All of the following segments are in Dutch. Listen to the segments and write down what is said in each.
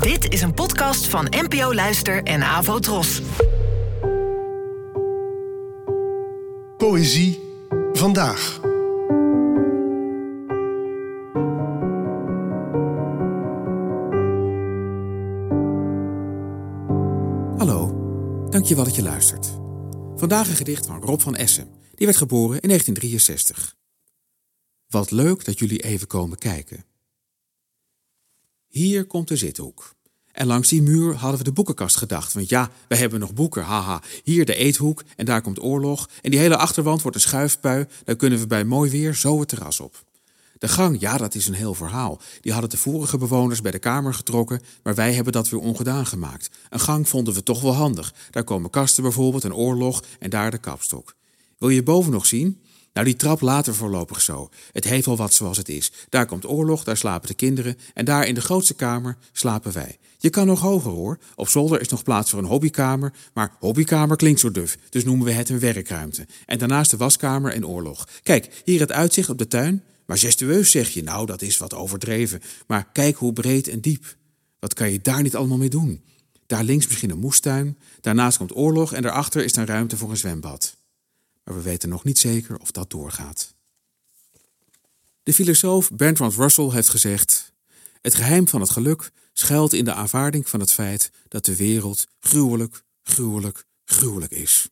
Dit is een podcast van NPO Luister en Avo Tros. Poëzie vandaag. Hallo, dankjewel dat je luistert. Vandaag een gedicht van Rob van Essen. Die werd geboren in 1963. Wat leuk dat jullie even komen kijken. Hier komt de zithoek. En langs die muur hadden we de boekenkast gedacht. Want ja, we hebben nog boeken, haha. Hier de eethoek en daar komt oorlog. En die hele achterwand wordt een schuifpui. Dan kunnen we bij mooi weer zo het terras op. De gang, ja, dat is een heel verhaal. Die hadden de vorige bewoners bij de kamer getrokken, maar wij hebben dat weer ongedaan gemaakt. Een gang vonden we toch wel handig. Daar komen kasten bijvoorbeeld, een oorlog en daar de kapstok. Wil je boven nog zien? Nou, die trap later voorlopig zo. Het heeft wel wat zoals het is. Daar komt oorlog, daar slapen de kinderen en daar in de grootste kamer slapen wij. Je kan nog hoger hoor. Op zolder is nog plaats voor een hobbykamer, maar hobbykamer klinkt zo duf, dus noemen we het een werkruimte. En daarnaast de waskamer en oorlog. Kijk, hier het uitzicht op de tuin. Majestueus zeg je, nou dat is wat overdreven. Maar kijk hoe breed en diep. Wat kan je daar niet allemaal mee doen? Daar links misschien een moestuin, daarnaast komt oorlog en daarachter is dan ruimte voor een zwembad. Maar we weten nog niet zeker of dat doorgaat. De filosoof Bertrand Russell heeft gezegd: Het geheim van het geluk schuilt in de aanvaarding van het feit dat de wereld gruwelijk, gruwelijk, gruwelijk is.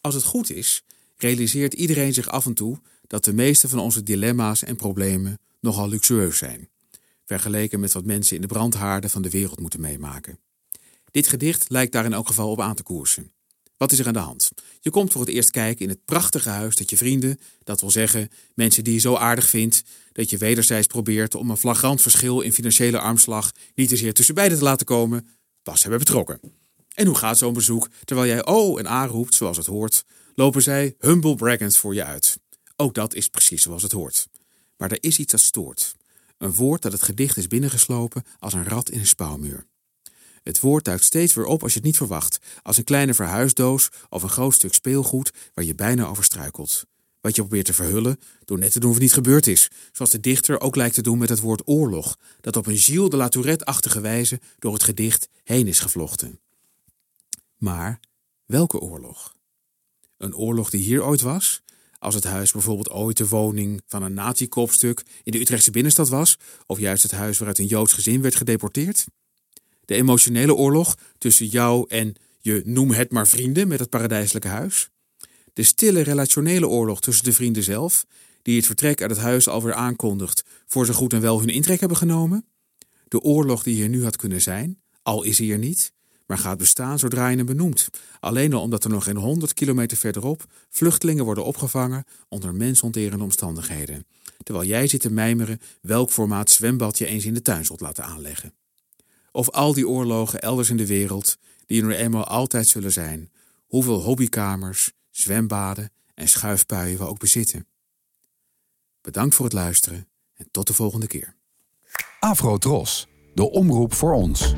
Als het goed is, realiseert iedereen zich af en toe dat de meeste van onze dilemma's en problemen nogal luxueus zijn, vergeleken met wat mensen in de brandhaarden van de wereld moeten meemaken. Dit gedicht lijkt daar in elk geval op aan te koersen. Wat is er aan de hand? Je komt voor het eerst kijken in het prachtige huis dat je vrienden, dat wil zeggen mensen die je zo aardig vindt, dat je wederzijds probeert om een flagrant verschil in financiële armslag niet te zeer tussen beiden te laten komen, pas hebben betrokken. En hoe gaat zo'n bezoek? Terwijl jij oh en a roept zoals het hoort, lopen zij humble braggend voor je uit. Ook dat is precies zoals het hoort. Maar er is iets dat stoort. Een woord dat het gedicht is binnengeslopen als een rat in een spouwmuur. Het woord duikt steeds weer op als je het niet verwacht, als een kleine verhuisdoos of een groot stuk speelgoed waar je bijna over struikelt. Wat je probeert te verhullen door net te doen of het niet gebeurd is, zoals de dichter ook lijkt te doen met het woord oorlog, dat op een Gilles de la Tourette-achtige wijze door het gedicht heen is gevlochten. Maar welke oorlog? Een oorlog die hier ooit was? Als het huis bijvoorbeeld ooit de woning van een nazi-kopstuk in de Utrechtse binnenstad was, of juist het huis waaruit een Joods gezin werd gedeporteerd? De emotionele oorlog tussen jou en je noem het maar vrienden met het paradijselijke huis? De stille relationele oorlog tussen de vrienden zelf, die het vertrek uit het huis alweer aankondigt voor ze goed en wel hun intrek hebben genomen? De oorlog die hier nu had kunnen zijn, al is hij er niet, maar gaat bestaan zodra je hem benoemt. Alleen al omdat er nog geen honderd kilometer verderop vluchtelingen worden opgevangen onder mensonterende omstandigheden. Terwijl jij zit te mijmeren welk formaat zwembad je eens in de tuin zult laten aanleggen. Of al die oorlogen elders in de wereld, die er eenmaal altijd zullen zijn. Hoeveel hobbykamers, zwembaden en schuifpuien we ook bezitten. Bedankt voor het luisteren en tot de volgende keer. Afro Tros, de omroep voor ons.